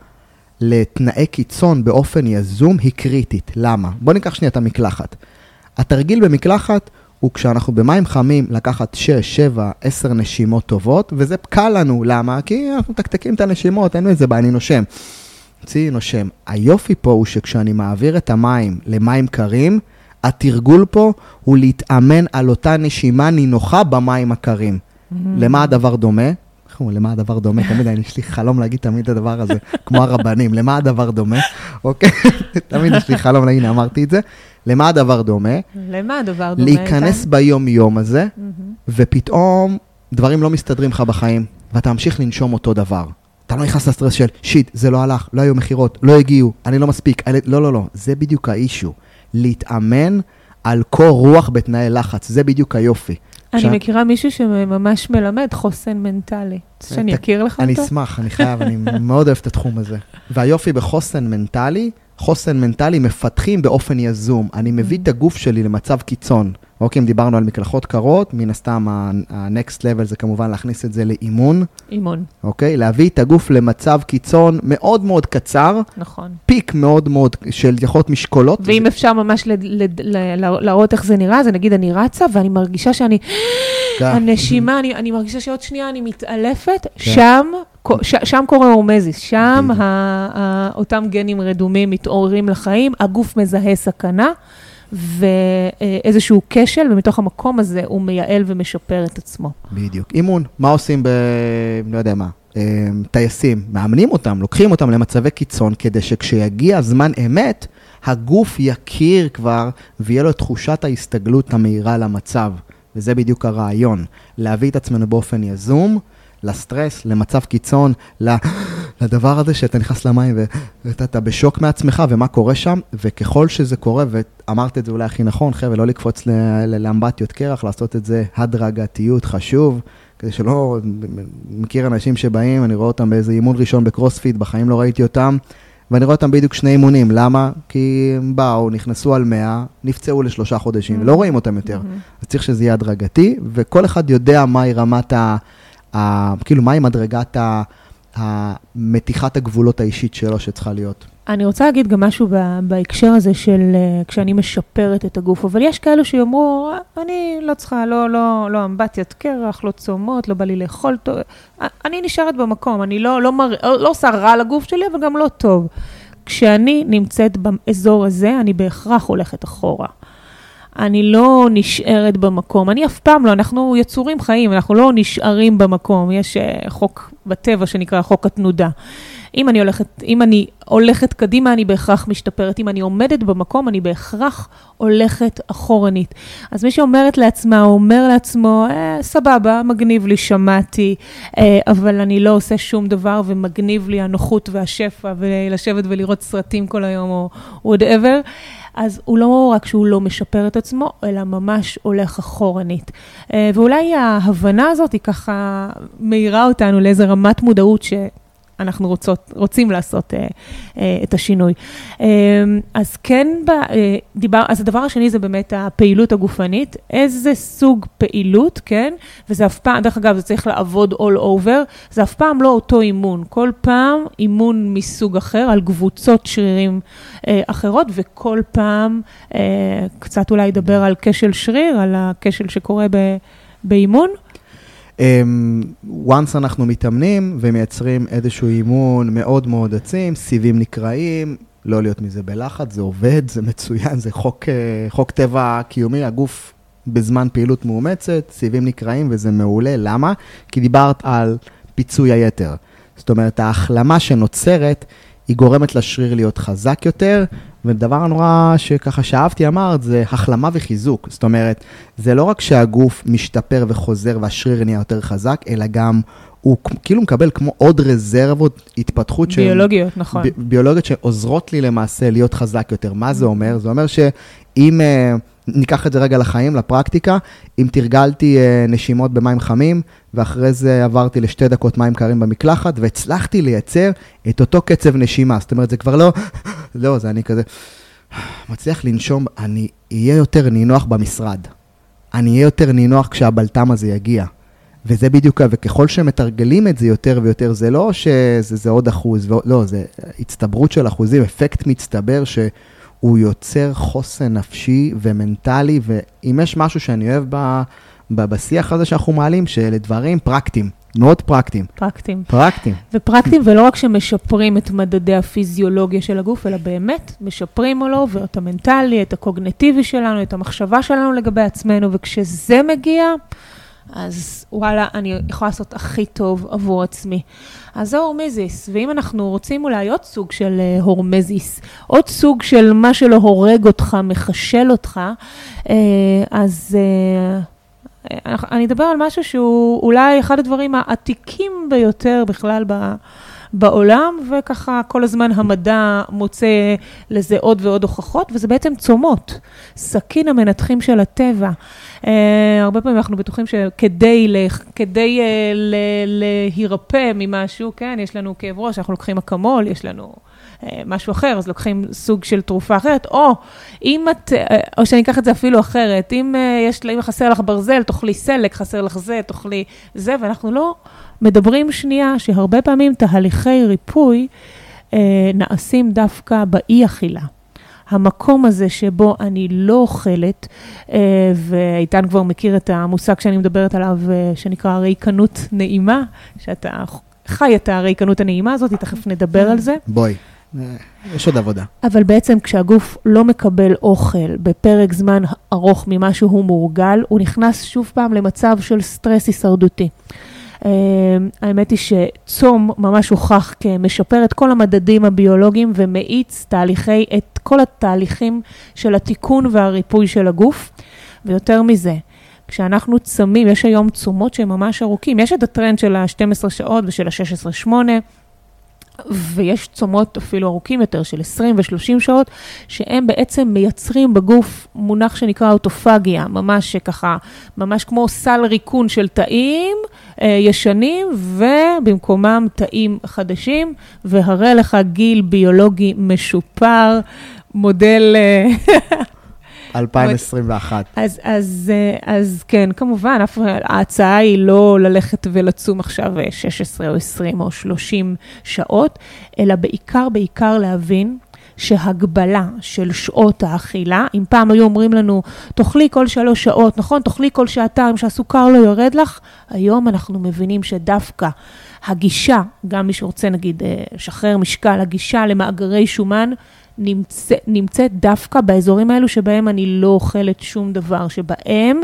לתנאי קיצון באופן יזום היא קריטית. למה? בואו ניקח שנייה את המקלחת. התרגיל במקלחת הוא כשאנחנו במים חמים לקחת 6, 7, 10 נשימות טובות, וזה קל לנו. למה? כי אנחנו מתקתקים את הנשימות, אין איזה בעיה, אני נושם. צי נושם. היופי פה הוא שכשאני מעביר את המים למים קרים, התרגול פה הוא להתאמן על אותה נשימה נינוחה במים הקרים. למה הדבר דומה? אומרים, למה הדבר דומה? <laughs> תמיד יש לי חלום להגיד תמיד את הדבר הזה, כמו הרבנים, למה הדבר דומה? אוקיי? <laughs> תמיד יש לי חלום הנה אמרתי את זה. למה הדבר דומה? למה הדבר דומה? להיכנס? ביום-יום הזה, מהמם. ופתאום דברים לא מסתדרים לך בחיים, ואתה ממשיך לנשום אותו דבר. אתה לא נכנס לסטרס של, שיט, זה לא הלך, לא היו מכירות, לא הגיעו, אני לא מספיק. הילד- לא, לא, לא, זה בדיוק האישו. להתאמן על קור רוח בתנאי לחץ, זה בדיוק היופי. אני עכשיו- מכירה מישהו שממש מלמד חוסן מנטלי. שאני אכיר לך אני אותו? אשמח, אני חייב, אני מאוד אוהב את התחום הזה. והיופי בחוסן מנטלי, חוסן מנטלי מפתחים באופן יזום. אני מביא את הגוף שלי למצב קיצון. אוקיי, אם דיברנו על מקלחות קרות, מן הסתם ה-next level זה כמובן להכניס את זה לאימון, אימון, אוקיי? להביא את הגוף למצב קיצון מאוד מאוד קצר, נכון. פיק מאוד מאוד של יכול להיות משקולות. ואם אפשר ממש להראות איך זה נראה, זה נגיד אני רצה ואני מרגישה שאני, הנשימה, אני, אני מרגישה שעוד שנייה אני מתעלפת, כן. שם, ש, שם קורה הורמזיס, שם. ה, ה, אותם גנים רדומים מתעוררים לחיים, הגוף מזהה סכנה. ואיזשהו כשל, ומתוך המקום הזה הוא מייעל ומשפר את עצמו. בדיוק. אימון, מה עושים ב... לא יודע מה, אה, טייסים, מאמנים אותם, לוקחים אותם למצבי קיצון, כדי שכשיגיע זמן אמת, הגוף יכיר כבר, ויהיה לו את תחושת ההסתגלות המהירה למצב. וזה בדיוק הרעיון, להביא את עצמנו באופן יזום, לסטרס, למצב קיצון. לדבר הזה שאתה נכנס למים ואתה בשוק מעצמך ומה קורה שם, וככל שזה קורה, ואמרת את זה אולי הכי נכון, חבר'ה, לא לקפוץ לאמבטיות קרח, לעשות את זה הדרגתיות, חשוב, כדי שלא, מכיר אנשים שבאים, אני רואה אותם באיזה אימון ראשון בקרוספיט, בחיים לא ראיתי אותם. ואני רואה אותם בדיוק שני אימונים, למה? כי הם באו, נכנסו על 100, נפצעו לשלושה חודשים, mm-hmm. לא רואים אותם יותר. Mm-hmm. אז צריך שזה יהיה הדרגתי, וכל אחד יודע מהי רמת ה... ה כאילו, מהי מדרגת ה... המתיחת הגבולות האישית שלו שצריכה להיות. אני רוצה להגיד גם משהו בהקשר הזה של uh, כשאני משפרת את הגוף, אבל יש כאלו שיאמרו, אני לא צריכה, לא, לא, לא אמבטיית קרח, לא צומות, לא בא לי לאכול טוב, אני נשארת במקום, אני לא, לא, מר, לא עושה רע לגוף שלי, אבל גם לא טוב. כשאני נמצאת באזור הזה, אני בהכרח הולכת אחורה. אני לא נשארת במקום. אני אף פעם לא, אנחנו יצורים חיים, אנחנו לא נשארים במקום. יש uh, חוק בטבע שנקרא חוק התנודה. אם אני הולכת, אם אני הולכת קדימה, אני בהכרח משתפרת. אם אני עומדת במקום, אני בהכרח הולכת אחורנית. אז מי שאומרת לעצמה, או אומר לעצמו, אה, סבבה, מגניב לי, שמעתי, אה, אבל אני לא עושה שום דבר, ומגניב לי הנוחות והשפע, ולשבת ולראות סרטים כל היום, או וואטאבר. אז הוא לא רק שהוא לא משפר את עצמו, אלא ממש הולך אחורנית. אה, ואולי ההבנה הזאת היא ככה מאירה אותנו לאיזה רמת מודעות ש... אנחנו רוצות, רוצים לעשות אה, אה, את השינוי. אה, אז כן, ב, אה, דיבר, אז הדבר השני זה באמת הפעילות הגופנית, איזה סוג פעילות, כן? וזה אף פעם, דרך אגב, זה צריך לעבוד all over, זה אף פעם לא אותו אימון, כל פעם אימון מסוג אחר, על קבוצות שרירים אה, אחרות, וכל פעם אה, קצת אולי ידבר על כשל שריר, על הכשל שקורה ב, באימון. Um, once אנחנו מתאמנים ומייצרים איזשהו אימון מאוד מאוד עצים, סיבים נקראים, לא להיות מזה בלחץ, זה עובד, זה מצוין, זה חוק, אה, חוק טבע קיומי, הגוף בזמן פעילות מאומצת, סיבים נקראים וזה מעולה. למה? כי דיברת על פיצוי היתר. זאת אומרת, ההחלמה שנוצרת, היא גורמת לשריר להיות חזק יותר, ודבר הנורא שככה שאהבתי אמרת, זה החלמה וחיזוק. זאת אומרת, זה לא רק שהגוף משתפר וחוזר והשריר נהיה יותר חזק, אלא גם הוא כאילו מקבל כמו עוד רזרבות התפתחות. ביולוגיות, ש... נכון. ב- ביולוגיות שעוזרות לי למעשה להיות חזק יותר. מה זה אומר? זה אומר שאם... Uh, ניקח את זה רגע לחיים, לפרקטיקה, אם תרגלתי uh, נשימות במים חמים, ואחרי זה עברתי לשתי דקות מים קרים במקלחת, והצלחתי לייצר את אותו קצב נשימה. זאת אומרת, זה כבר לא, <laughs> לא, זה אני כזה, מצליח לנשום, אני אהיה יותר נינוח במשרד. אני אהיה יותר נינוח כשהבלטם הזה יגיע. וזה בדיוק, וככל שמתרגלים את זה יותר ויותר, זה לא שזה עוד אחוז, לא, זה הצטברות של אחוזים, אפקט מצטבר ש... הוא יוצר חוסן נפשי ומנטלי, ואם יש משהו שאני אוהב ב, ב, בשיח הזה שאנחנו מעלים, שאלה דברים פרקטיים. מאוד פרקטיים. פרקטיים. פרקטיים. ופרקטיים, ולא רק שמשפרים את מדדי הפיזיולוגיה של הגוף, אלא באמת משפרים לו ואת המנטלי, את הקוגנטיבי שלנו, את המחשבה שלנו לגבי עצמנו, וכשזה מגיע, אז וואלה, אני יכולה לעשות הכי טוב עבור עצמי. אז זה הורמזיס, ואם אנחנו רוצים אולי עוד סוג של uh, הורמזיס, עוד סוג של מה שלא הורג אותך, מחשל אותך, uh, אז uh, אני אדבר על משהו שהוא אולי אחד הדברים העתיקים ביותר בכלל ב... בעולם, וככה כל הזמן המדע מוצא לזה עוד ועוד הוכחות, וזה בעצם צומות, סכין המנתחים של הטבע. Uh, הרבה פעמים אנחנו בטוחים שכדי ל, כדי, uh, ל, להירפא ממשהו, כן, יש לנו כאב ראש, אנחנו לוקחים אקמול, יש לנו uh, משהו אחר, אז לוקחים סוג של תרופה אחרת, או אם את, או שאני אקח את זה אפילו אחרת, אם, יש, אם חסר לך ברזל, תאכלי סלק, חסר לך זה, תאכלי זה, ואנחנו לא מדברים שנייה שהרבה פעמים תהליכי ריפוי uh, נעשים דווקא באי-אכילה. המקום הזה שבו אני לא אוכלת, אה, ואיתן כבר מכיר את המושג שאני מדברת עליו, אה, שנקרא ריקנות נעימה, שאתה חי את הריקנות הנעימה הזאת, תכף נדבר על זה. בואי. אה, יש עוד עבודה. אבל בעצם כשהגוף לא מקבל אוכל בפרק זמן ארוך ממה שהוא מורגל, הוא נכנס שוב פעם למצב של סטרס הישרדותי. אמ, האמת היא שצום ממש הוכח כמשפר את כל המדדים הביולוגיים ומאיץ תהליכי, את כל התהליכים של התיקון והריפוי של הגוף. ויותר מזה, כשאנחנו צמים, יש היום צומות שהם ממש ארוכים. יש את הטרנד של ה-12 שעות ושל ה-16-8. ויש צומות אפילו ארוכים יותר של 20 ו-30 שעות, שהם בעצם מייצרים בגוף מונח שנקרא אוטופגיה, ממש ככה, ממש כמו סל ריקון של תאים ישנים, ובמקומם תאים חדשים, והרי לך גיל ביולוגי משופר, מודל... אה, <laughs> 2021. אז, אז, אה, אז כן, כמובן, ההצעה היא לא ללכת ולצום עכשיו 16 אה, או 20 או 30 שעות, אלא בעיקר, בעיקר להבין שהגבלה של שעות האכילה, אם פעם היו אומרים לנו, תאכלי כל שלוש שעות, נכון? תאכלי כל שעתיים שהסוכר לא יורד לך, היום אנחנו מבינים שדווקא הגישה, גם מי שרוצה נגיד אה, לשחרר משקל, הגישה למאגרי שומן, נמצא, נמצאת דווקא באזורים האלו שבהם אני לא אוכלת שום דבר, שבהם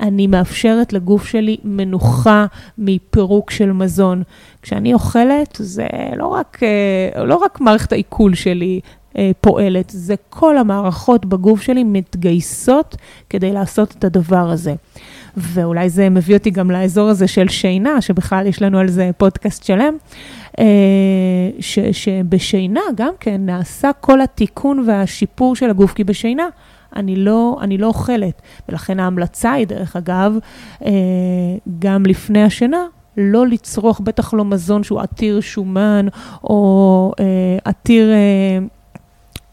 אני מאפשרת לגוף שלי מנוחה מפירוק של מזון. כשאני אוכלת, זה לא רק, אה, לא רק מערכת העיכול שלי פועלת, זה כל המערכות בגוף שלי מתגייסות כדי לעשות את הדבר הזה. ואולי זה מביא אותי גם לאזור הזה של שינה, שבכלל יש לנו על זה פודקאסט שלם. אה, ש, שבשינה גם כן נעשה כל התיקון והשיפור של הגוף, כי בשינה אני לא, אני לא אוכלת. ולכן ההמלצה היא, דרך אגב, אה, גם לפני השינה, לא לצרוך בטח לא מזון שהוא עתיר שומן או אה, עתיר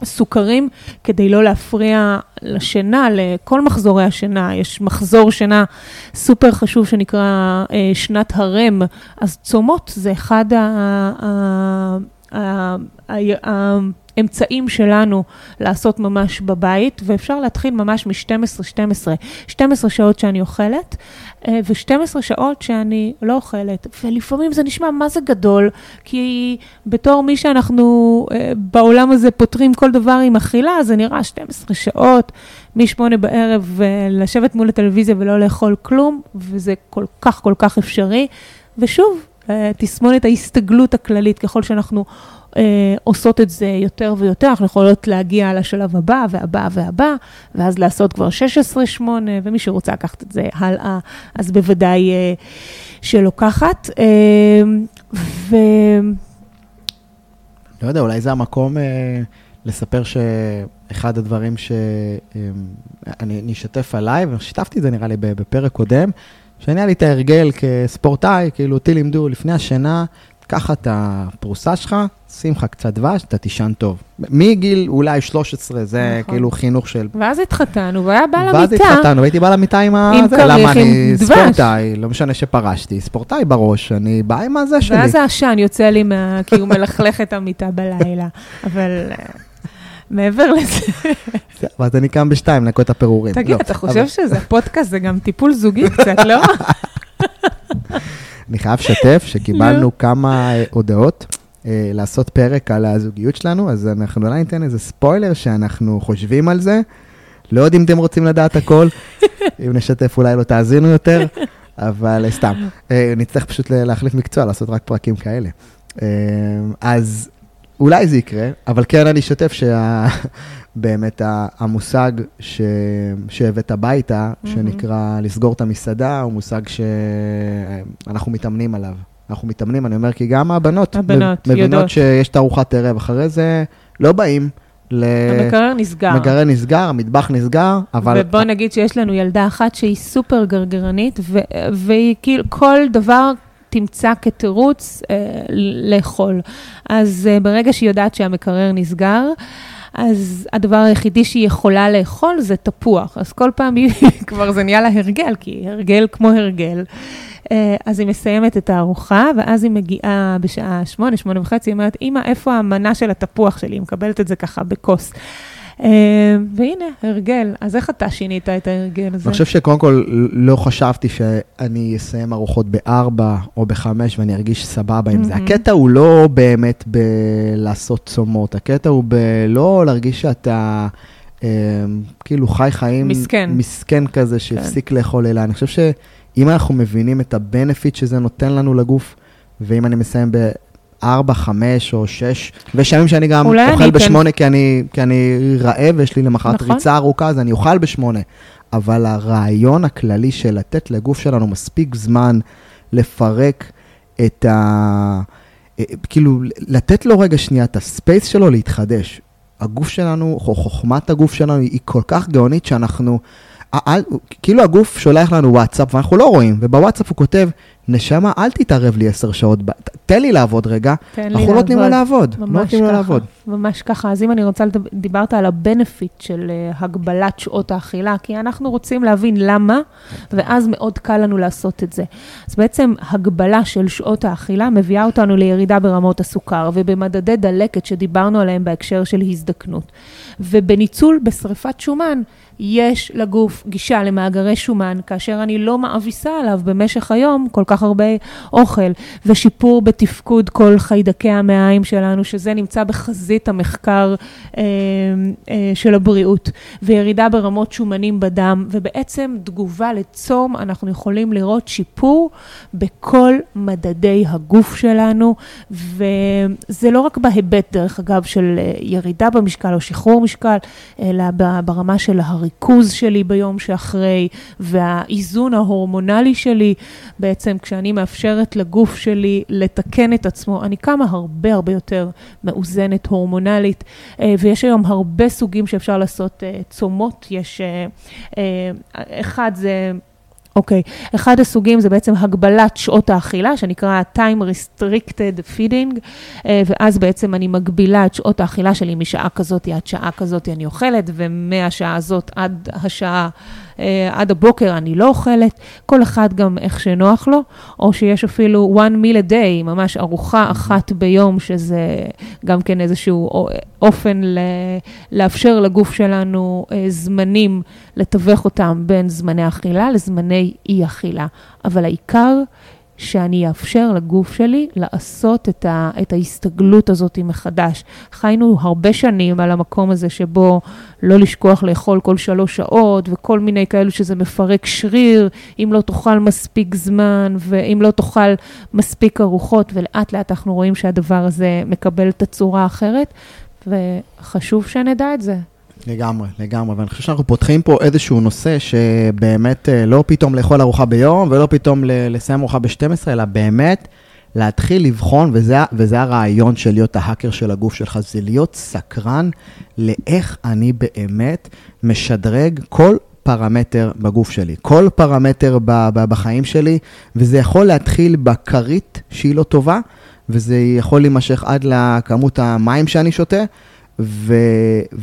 סוכרים כדי לא להפריע לשינה, לכל מחזורי השינה. יש מחזור שינה סופר חשוב שנקרא אה, שנת הרם, אז צומות זה אחד ה... ה, ה, ה, ה האמצעים שלנו לעשות ממש בבית, ואפשר להתחיל ממש מ-12-12. 12 שעות שאני אוכלת, אה, ו-12 שעות שאני לא אוכלת. ולפעמים זה נשמע מה זה גדול, כי בתור מי שאנחנו אה, בעולם הזה פותרים כל דבר עם אכילה, זה נראה 12 שעות, מ-8 בערב, אה, לשבת מול הטלוויזיה ולא לאכול כלום, וזה כל כך כל כך אפשרי. ושוב, תסמונת ההסתגלות הכללית, ככל שאנחנו אה, עושות את זה יותר ויותר, אנחנו יכולות להגיע לשלב הבא והבא והבא, ואז לעשות כבר 16-8, ומי שרוצה לקחת את זה הלאה, אז בוודאי אה, שלוקחת. אה, ו... לא יודע, אולי זה המקום אה, לספר שאחד הדברים שאני אה, אשתף עליי, ושיתפתי את זה נראה לי בפרק קודם, שאני היה לי את ההרגל כספורטאי, כאילו אותי לימדו לפני השינה, קח את הפרוסה שלך, שים לך קצת דבש, אתה תישן טוב. מגיל אולי 13, זה נכון. כאילו חינוך של... ואז התחתנו, והיה בא למיטה. ואז התחתנו, והייתי בא למיטה עם ה... עם כריך, למה אני דבש. ספורטאי, לא משנה שפרשתי, ספורטאי בראש, אני בא עם הזה שלי. ואז העשן יוצא לי מה... כי הוא מלכלך את המיטה בלילה, אבל... מעבר לזה. ואז אני קם בשתיים לנקות את הפירורים. תגיד, לא, אתה חושב שזה פודקאסט, זה גם טיפול זוגי קצת, לא? אני חייב לשתף שקיבלנו כמה אה, הודעות. אה, לעשות פרק על הזוגיות שלנו, אז אנחנו אולי ניתן איזה ספוילר שאנחנו חושבים על זה. לא יודעים אם אתם רוצים לדעת הכל, אם נשתף אולי לא תאזינו יותר, אבל סתם. אה, נצטרך פשוט להחליף מקצוע, לעשות רק פרקים כאלה. אז אולי זה יקרה, אבל כן אני אשתף שבאמת <laughs> המושג ש... שהבאת הביתה, שנקרא לסגור את המסעדה, הוא מושג שאנחנו מתאמנים עליו. אנחנו מתאמנים, אני אומר, כי גם הבנות, הבנות מבינות יודעות. שיש את ארוחת ערב, אחרי זה לא באים. ל... המקרר נסגר. המקרר נסגר, המטבח נסגר, אבל... ובוא נגיד שיש לנו ילדה אחת שהיא סופר גרגרנית, ו... והיא כאילו, כל דבר תמצא כתירוץ אה, לאכול. אז אה, ברגע שהיא יודעת שהמקרר נסגר, אז הדבר היחידי שהיא יכולה לאכול זה תפוח. אז כל פעם היא, <laughs> כבר זה נהיה לה הרגל, כי הרגל כמו הרגל. אה, אז היא מסיימת את הארוחה, ואז היא מגיעה בשעה שמונה, שמונה וחצי, היא אומרת, אמא, איפה המנה של התפוח שלי? היא מקבלת את זה ככה בכוס. אה, והנה, הרגל. אז איך אתה שינית את ההרגל הזה? אני חושב שקודם כל לא חשבתי שאני אסיים ארוחות בארבע או בחמש ואני ארגיש סבבה עם זה. הקטע הוא לא באמת בלעשות צומות, הקטע הוא בלא להרגיש שאתה... אה, כאילו חי חיים מסכן, מסכן כזה שהפסיק כן. לאכול אלא. אני חושב שאם אנחנו מבינים את הבנפיט שזה נותן לנו לגוף, ואם אני מסיים. ארבע, חמש או שש, ויש ימים שאני גם אוכל בשמונה כי אני, כי אני רעב ויש לי למחרת נכון. ריצה ארוכה, אז אני אוכל בשמונה. אבל הרעיון הכללי של לתת לגוף שלנו מספיק זמן לפרק את, ה, כאילו, לתת לו רגע שנייה את הספייס שלו להתחדש. הגוף שלנו, חוכמת הגוף שלנו היא כל כך גאונית שאנחנו, כאילו הגוף שולח לנו וואטסאפ ואנחנו לא רואים, ובוואטסאפ הוא כותב, נשמה, אל תתערב לי עשר שעות, תן לי לעבוד רגע, אנחנו לא נותנים לו לעבוד, לא נותנים לו לעבוד. ממש ככה, אז אם אני רוצה, דיברת על הבנפיט של uh, הגבלת שעות האכילה, כי אנחנו רוצים להבין למה, ואז מאוד קל לנו לעשות את זה. אז בעצם הגבלה של שעות האכילה מביאה אותנו לירידה ברמות הסוכר ובמדדי דלקת שדיברנו עליהם בהקשר של הזדקנות. ובניצול בשריפת שומן, יש לגוף גישה למאגרי שומן, כאשר אני לא מאביסה עליו במשך היום כל כך הרבה אוכל, ושיפור בתפקוד כל חיידקי המעיים שלנו, שזה נמצא בחזית המחקר אה, אה, של הבריאות, וירידה ברמות שומנים בדם, ובעצם תגובה לצום, אנחנו יכולים לראות שיפור בכל מדדי הגוף שלנו, וזה לא רק בהיבט, דרך אגב, של אה, ירידה במשקל או שחרור משקל, אלא ברמה של הר... הריכוז שלי ביום שאחרי והאיזון ההורמונלי שלי, בעצם כשאני מאפשרת לגוף שלי לתקן את עצמו, אני קמה הרבה הרבה יותר מאוזנת הורמונלית, אה, ויש היום הרבה סוגים שאפשר לעשות אה, צומות, יש, אה, אחד זה אוקיי, okay. אחד הסוגים זה בעצם הגבלת שעות האכילה, שנקרא time restricted feeding, ואז בעצם אני מגבילה את שעות האכילה שלי משעה כזאת עד שעה כזאת אני אוכלת, ומהשעה הזאת עד השעה... אה, עד הבוקר אני לא אוכלת, כל אחד גם איך שנוח לו, או שיש אפילו one meal a day, ממש ארוחה אחת ביום, שזה גם כן איזשהו אופן ל- לאפשר לגוף שלנו אה, זמנים, לתווך אותם בין זמני אכילה לזמני אי אכילה. אבל העיקר, שאני אאפשר לגוף שלי לעשות את, ה, את ההסתגלות הזאת מחדש. חיינו הרבה שנים על המקום הזה שבו לא לשכוח לאכול כל שלוש שעות וכל מיני כאלו שזה מפרק שריר, אם לא תאכל מספיק זמן ואם לא תאכל מספיק ארוחות, ולאט לאט אנחנו רואים שהדבר הזה מקבל את הצורה האחרת, וחשוב שנדע את זה. לגמרי, לגמרי, ואני חושב שאנחנו פותחים פה איזשהו נושא שבאמת אה, לא פתאום לאכול ארוחה ביום ולא פתאום לסיים ארוחה ב-12, אלא באמת להתחיל לבחון, וזה, וזה הרעיון של להיות ההאקר של הגוף שלך, זה להיות סקרן לאיך אני באמת משדרג כל פרמטר בגוף שלי, כל פרמטר ב- ב- בחיים שלי, וזה יכול להתחיל בכרית שהיא לא טובה, וזה יכול להימשך עד לכמות המים שאני שותה. ו,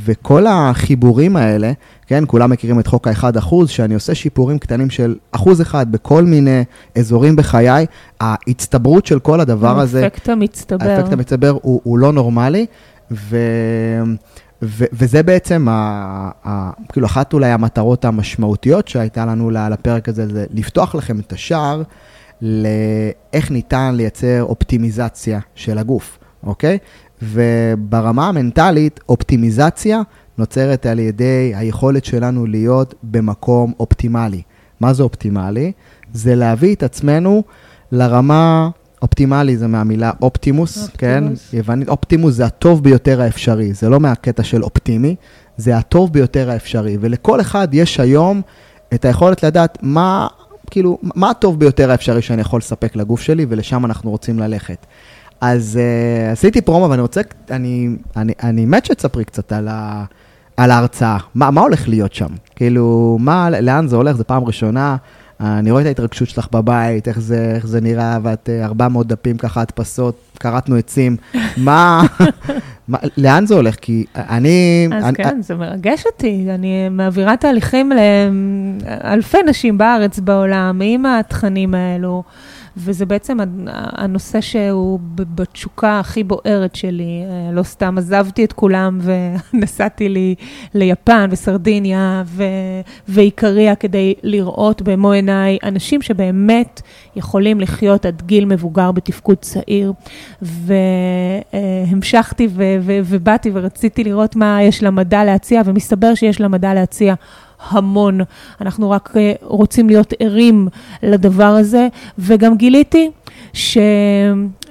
וכל החיבורים האלה, כן, כולם מכירים את חוק ה-1%, שאני עושה שיפורים קטנים של אחוז אחד בכל מיני אזורים בחיי, ההצטברות של כל הדבר הזה, האפקט המצטבר, האפקט המצטבר הוא, הוא לא נורמלי, ו, ו, וזה בעצם, ה, ה, כאילו, אחת אולי המטרות המשמעותיות שהייתה לנו לפרק הזה, זה לפתוח לכם את השער לאיך ניתן לייצר אופטימיזציה של הגוף, אוקיי? וברמה המנטלית, אופטימיזציה נוצרת על ידי היכולת שלנו להיות במקום אופטימלי. מה זה אופטימלי? זה להביא את עצמנו לרמה, אופטימלי זה מהמילה אופטימוס, אופטימוס. כן? יוונית, אופטימוס זה הטוב ביותר האפשרי, זה לא מהקטע של אופטימי, זה הטוב ביותר האפשרי. ולכל אחד יש היום את היכולת לדעת מה, כאילו, מה הטוב ביותר האפשרי שאני יכול לספק לגוף שלי, ולשם אנחנו רוצים ללכת. אז uh, עשיתי פרומו ואני רוצה, אני, אני, אני מת שתספרי קצת על, ה, על ההרצאה. מה, מה הולך להיות שם? כאילו, מה, לאן זה הולך? זו פעם ראשונה. אני רואה את ההתרגשות שלך בבית, איך זה, איך זה נראה, ואת 400 אה, דפים ככה, הדפסות, כרתנו עצים. מה, <laughs> מה, לאן זה הולך? כי אני... אז אני, כן, אני, זה מרגש אותי. אני מעבירה תהליכים לאלפי נשים בארץ, בעולם, עם התכנים האלו. וזה בעצם הנושא שהוא בתשוקה הכי בוערת שלי. אה, לא סתם עזבתי את כולם <laughs> ונסעתי לי ליפן וסרדיניה ואיקריה כדי לראות במו עיניי אנשים שבאמת יכולים לחיות עד גיל מבוגר בתפקוד צעיר. והמשכתי ובאתי ורציתי לראות מה יש למדע להציע, ומסתבר שיש למדע להציע. המון. אנחנו רק אה, רוצים להיות ערים לדבר הזה, וגם גיליתי ש...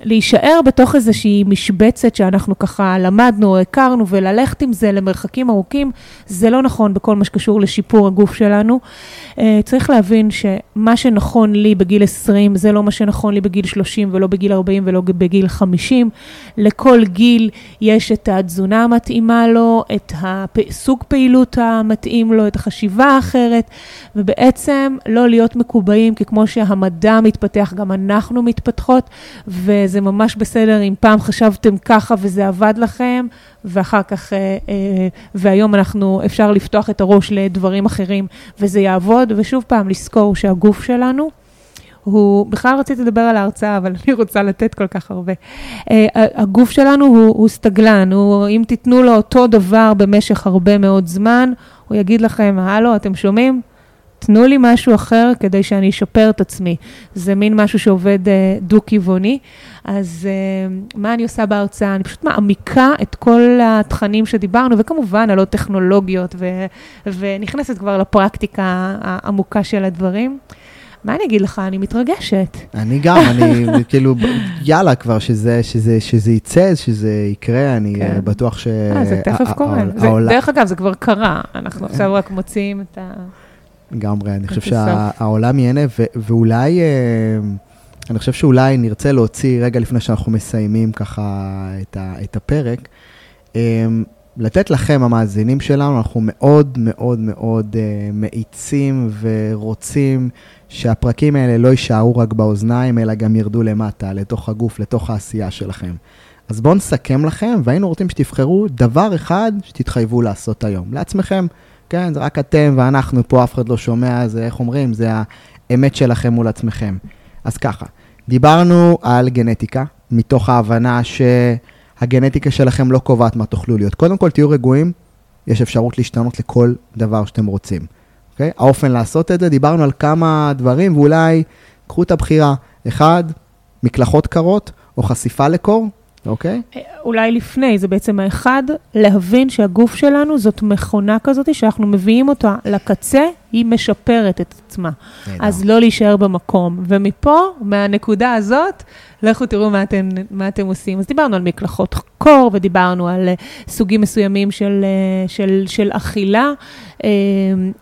להישאר בתוך איזושהי משבצת שאנחנו ככה למדנו, הכרנו, וללכת עם זה למרחקים ארוכים, זה לא נכון בכל מה שקשור לשיפור הגוף שלנו. אה, צריך להבין שמה שנכון לי בגיל 20, זה לא מה שנכון לי בגיל 30 ולא בגיל 40 ולא בגיל 50. לכל גיל יש את התזונה המתאימה לו, את הסוג פעילות המתאים לו, את החשיבה האחרת, ובעצם לא להיות מקובעים, כי כמו שהמדע מתפתח, גם אנחנו מתפתחות, וזה ממש בסדר אם פעם חשבתם ככה וזה עבד לכם, ואחר כך, אה, אה, והיום אנחנו, אפשר לפתוח את הראש לדברים אחרים וזה יעבוד, ושוב פעם, לזכור שהגוף שלנו, הוא, בכלל רציתי לדבר על ההרצאה, אבל <laughs> אני רוצה לתת כל כך הרבה. Uh, הגוף שלנו הוא, הוא סטגלן, הוא, אם תיתנו לו אותו דבר במשך הרבה מאוד זמן, הוא יגיד לכם, הלו, אתם שומעים? תנו לי משהו אחר כדי שאני אשפר את עצמי. זה מין משהו שעובד uh, דו-כיווני. אז uh, מה אני עושה בהרצאה? אני פשוט מעמיקה את כל התכנים שדיברנו, וכמובן עוד טכנולוגיות, ו- ונכנסת כבר לפרקטיקה העמוקה של הדברים. מה אני אגיד לך, אני מתרגשת. אני גם, אני <laughs> כאילו, יאללה כבר, שזה, שזה, שזה יצא, שזה יקרה, אני כן. בטוח ש... אה, זה תכף קורה. זה, דרך אגב, זה כבר קרה, אנחנו עכשיו רק מוצאים את ה... לגמרי, אני חושב שהעולם ייהנה, ואולי, אה, אני חושב שאולי נרצה להוציא, רגע לפני שאנחנו מסיימים ככה את, ה, את הפרק, אה, לתת לכם, המאזינים שלנו, אנחנו מאוד מאוד מאוד אה, מאיצים ורוצים שהפרקים האלה לא יישארו רק באוזניים, אלא גם ירדו למטה, לתוך הגוף, לתוך העשייה שלכם. אז בואו נסכם לכם, והיינו רוצים שתבחרו דבר אחד שתתחייבו לעשות היום, לעצמכם. כן, זה רק אתם ואנחנו פה, אף אחד לא שומע, זה איך אומרים, זה האמת שלכם מול עצמכם. אז ככה, דיברנו על גנטיקה, מתוך ההבנה שהגנטיקה שלכם לא קובעת מה תוכלו להיות. קודם כל, תהיו רגועים, יש אפשרות להשתנות לכל דבר שאתם רוצים. אוקיי? האופן לעשות את זה, דיברנו על כמה דברים, ואולי קחו את הבחירה. אחד, מקלחות קרות או חשיפה לקור, אוקיי. Okay. אולי לפני, זה בעצם האחד, להבין שהגוף שלנו זאת מכונה כזאת, שאנחנו מביאים אותה לקצה, היא משפרת את עצמה. אז לא להישאר במקום. ומפה, מהנקודה הזאת, לכו תראו מה אתם, מה אתם עושים. אז דיברנו על מקלחות קור, ודיברנו על uh, סוגים מסוימים של, uh, של, של אכילה, uh,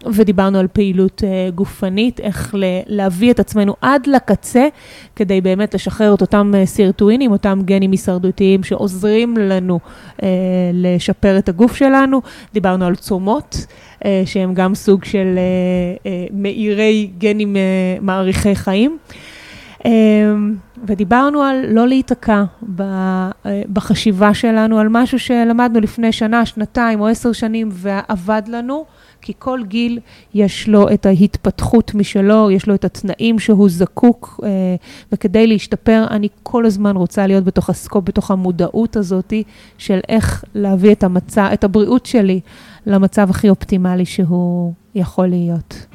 ודיברנו על פעילות uh, גופנית, איך ל- להביא את עצמנו עד לקצה, כדי באמת לשחרר את אותם uh, סירטואינים, אותם גנים הישרדותיים שעוזרים לנו uh, לשפר את הגוף שלנו. דיברנו על צומות. Uh, שהם גם סוג של uh, uh, מאירי גנים מעריכי חיים. ודיברנו על לא להיתקע אה, בחשיבה שלנו, על משהו שלמדנו לפני שנה, שנתיים או עשר שנים ועבד לנו, כי כל גיל יש לו את ההתפתחות משלו, יש לו את התנאים שהוא זקוק, אה, וכדי להשתפר, אני כל הזמן רוצה להיות בתוך הסקופ, בתוך המודעות הזאת של איך להביא את המצב, את הבריאות שלי למצב הכי אופטימלי שהוא יכול להיות.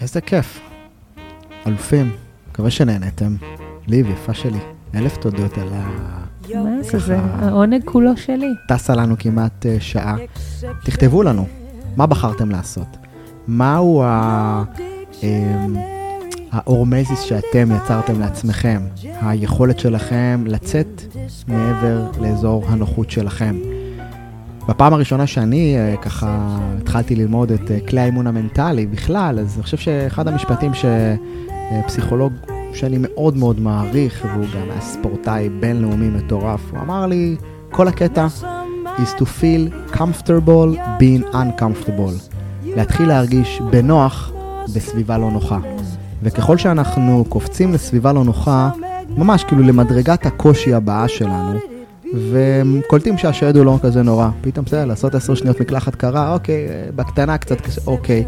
איזה כיף. אלופים. מקווה שנהנתם. ליב, יפה שלי, אלף תודות על ה... מה זה, זה העונג כולו שלי. טסה לנו כמעט uh, שעה. תכתבו לנו, מה בחרתם לעשות? מהו ה... Um, האורמזיס שאתם יצרתם לעצמכם, היכולת שלכם לצאת מעבר לאזור הנוחות שלכם. בפעם הראשונה שאני uh, ככה התחלתי ללמוד את uh, כלי האימון המנטלי בכלל, אז אני חושב שאחד המשפטים ש... פסיכולוג שאני מאוד מאוד מעריך, והוא גם היה ספורטאי בינלאומי מטורף, הוא אמר לי, כל הקטע is to feel comfortable being uncomfortable. להתחיל להרגיש בנוח בסביבה לא נוחה. וככל שאנחנו קופצים לסביבה לא נוחה, ממש כאילו למדרגת הקושי הבאה שלנו, וקולטים שהשד הוא לא כזה נורא. פתאום בסדר, לעשות עשר שניות מקלחת קרה, אוקיי, בקטנה קצת קשה, אוקיי.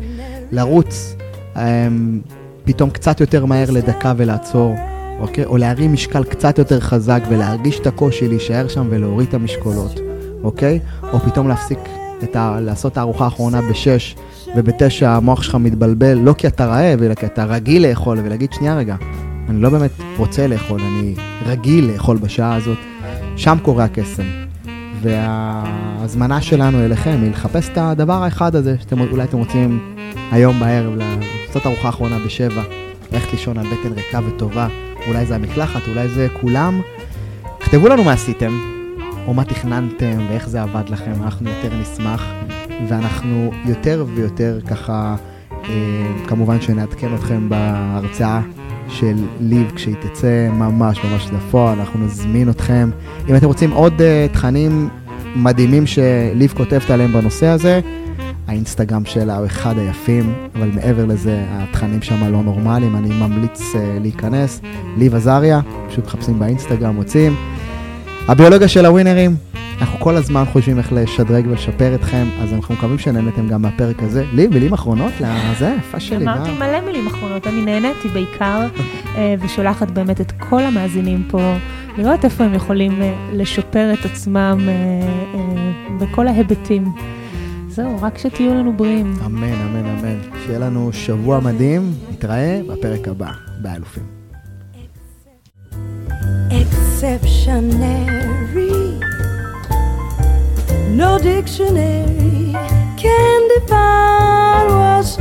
לרוץ, אמ, פתאום קצת יותר מהר לדקה ולעצור, אוקיי? או להרים משקל קצת יותר חזק ולהרגיש את הקושי להישאר שם ולהוריד את המשקולות, אוקיי? או פתאום להפסיק את ה... לעשות את הארוחה האחרונה בשש ובתשע המוח שלך מתבלבל, לא כי אתה רעב, אלא כי אתה רגיל לאכול, ולהגיד, שנייה רגע, אני לא באמת רוצה לאכול, אני רגיל לאכול בשעה הזאת, שם קורה הקסם. וההזמנה שלנו אליכם היא לחפש את הדבר האחד הזה, שאולי אתם רוצים היום בערב לעשות ארוחה אחרונה בשבע, ללכת לישון על בטן ריקה וטובה, אולי זה המקלחת, אולי זה כולם, תכתבו לנו מה עשיתם, או מה תכננתם, ואיך זה עבד לכם, אנחנו יותר נשמח, ואנחנו יותר ויותר ככה, אה, כמובן שנעדכן אתכם בהרצאה של ליב כשהיא תצא ממש ממש לפועל, אנחנו נזמין אתכם. אם אתם רוצים עוד uh, תכנים מדהימים שליב כותבת עליהם בנושא הזה, האינסטגרם שלה הוא אחד היפים, אבל מעבר לזה, התכנים שם לא נורמליים, אני ממליץ uh, להיכנס. ליב עזריה, פשוט מחפשים באינסטגרם, מוצאים. הביולוגיה של הווינרים, אנחנו כל הזמן חושבים איך לשדרג ולשפר אתכם, אז אנחנו מקווים שנהנתם גם מהפרק הזה. לי, מילים אחרונות לזה, יפה שלי. אמרתי מלא מילים אחרונות, אני נהניתי בעיקר, אה, ושולחת באמת את כל המאזינים פה, לראות איפה הם יכולים אה, לשפר את עצמם אה, בכל ההיבטים. זהו, רק שתהיו לנו בריאים. אמן, אמן, אמן. שיהיה לנו שבוע מדהים, נתראה בפרק הבא, באלופים. Exceptionary No dictionary can define what's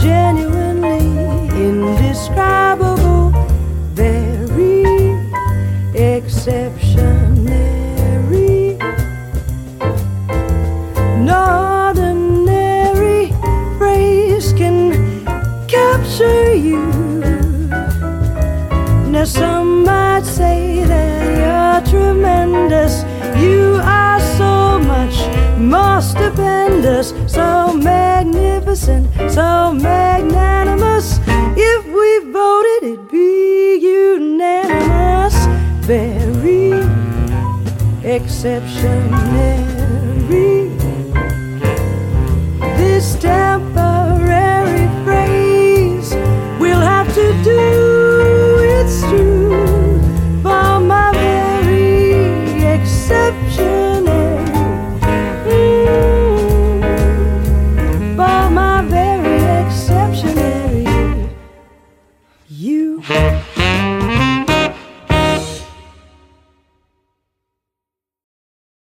genuinely indescribable, very exceptionary. No ordinary phrase can capture you. Now, more stupendous, so magnificent, so magnanimous. If we voted, it'd be unanimous. Very exceptionary. This temple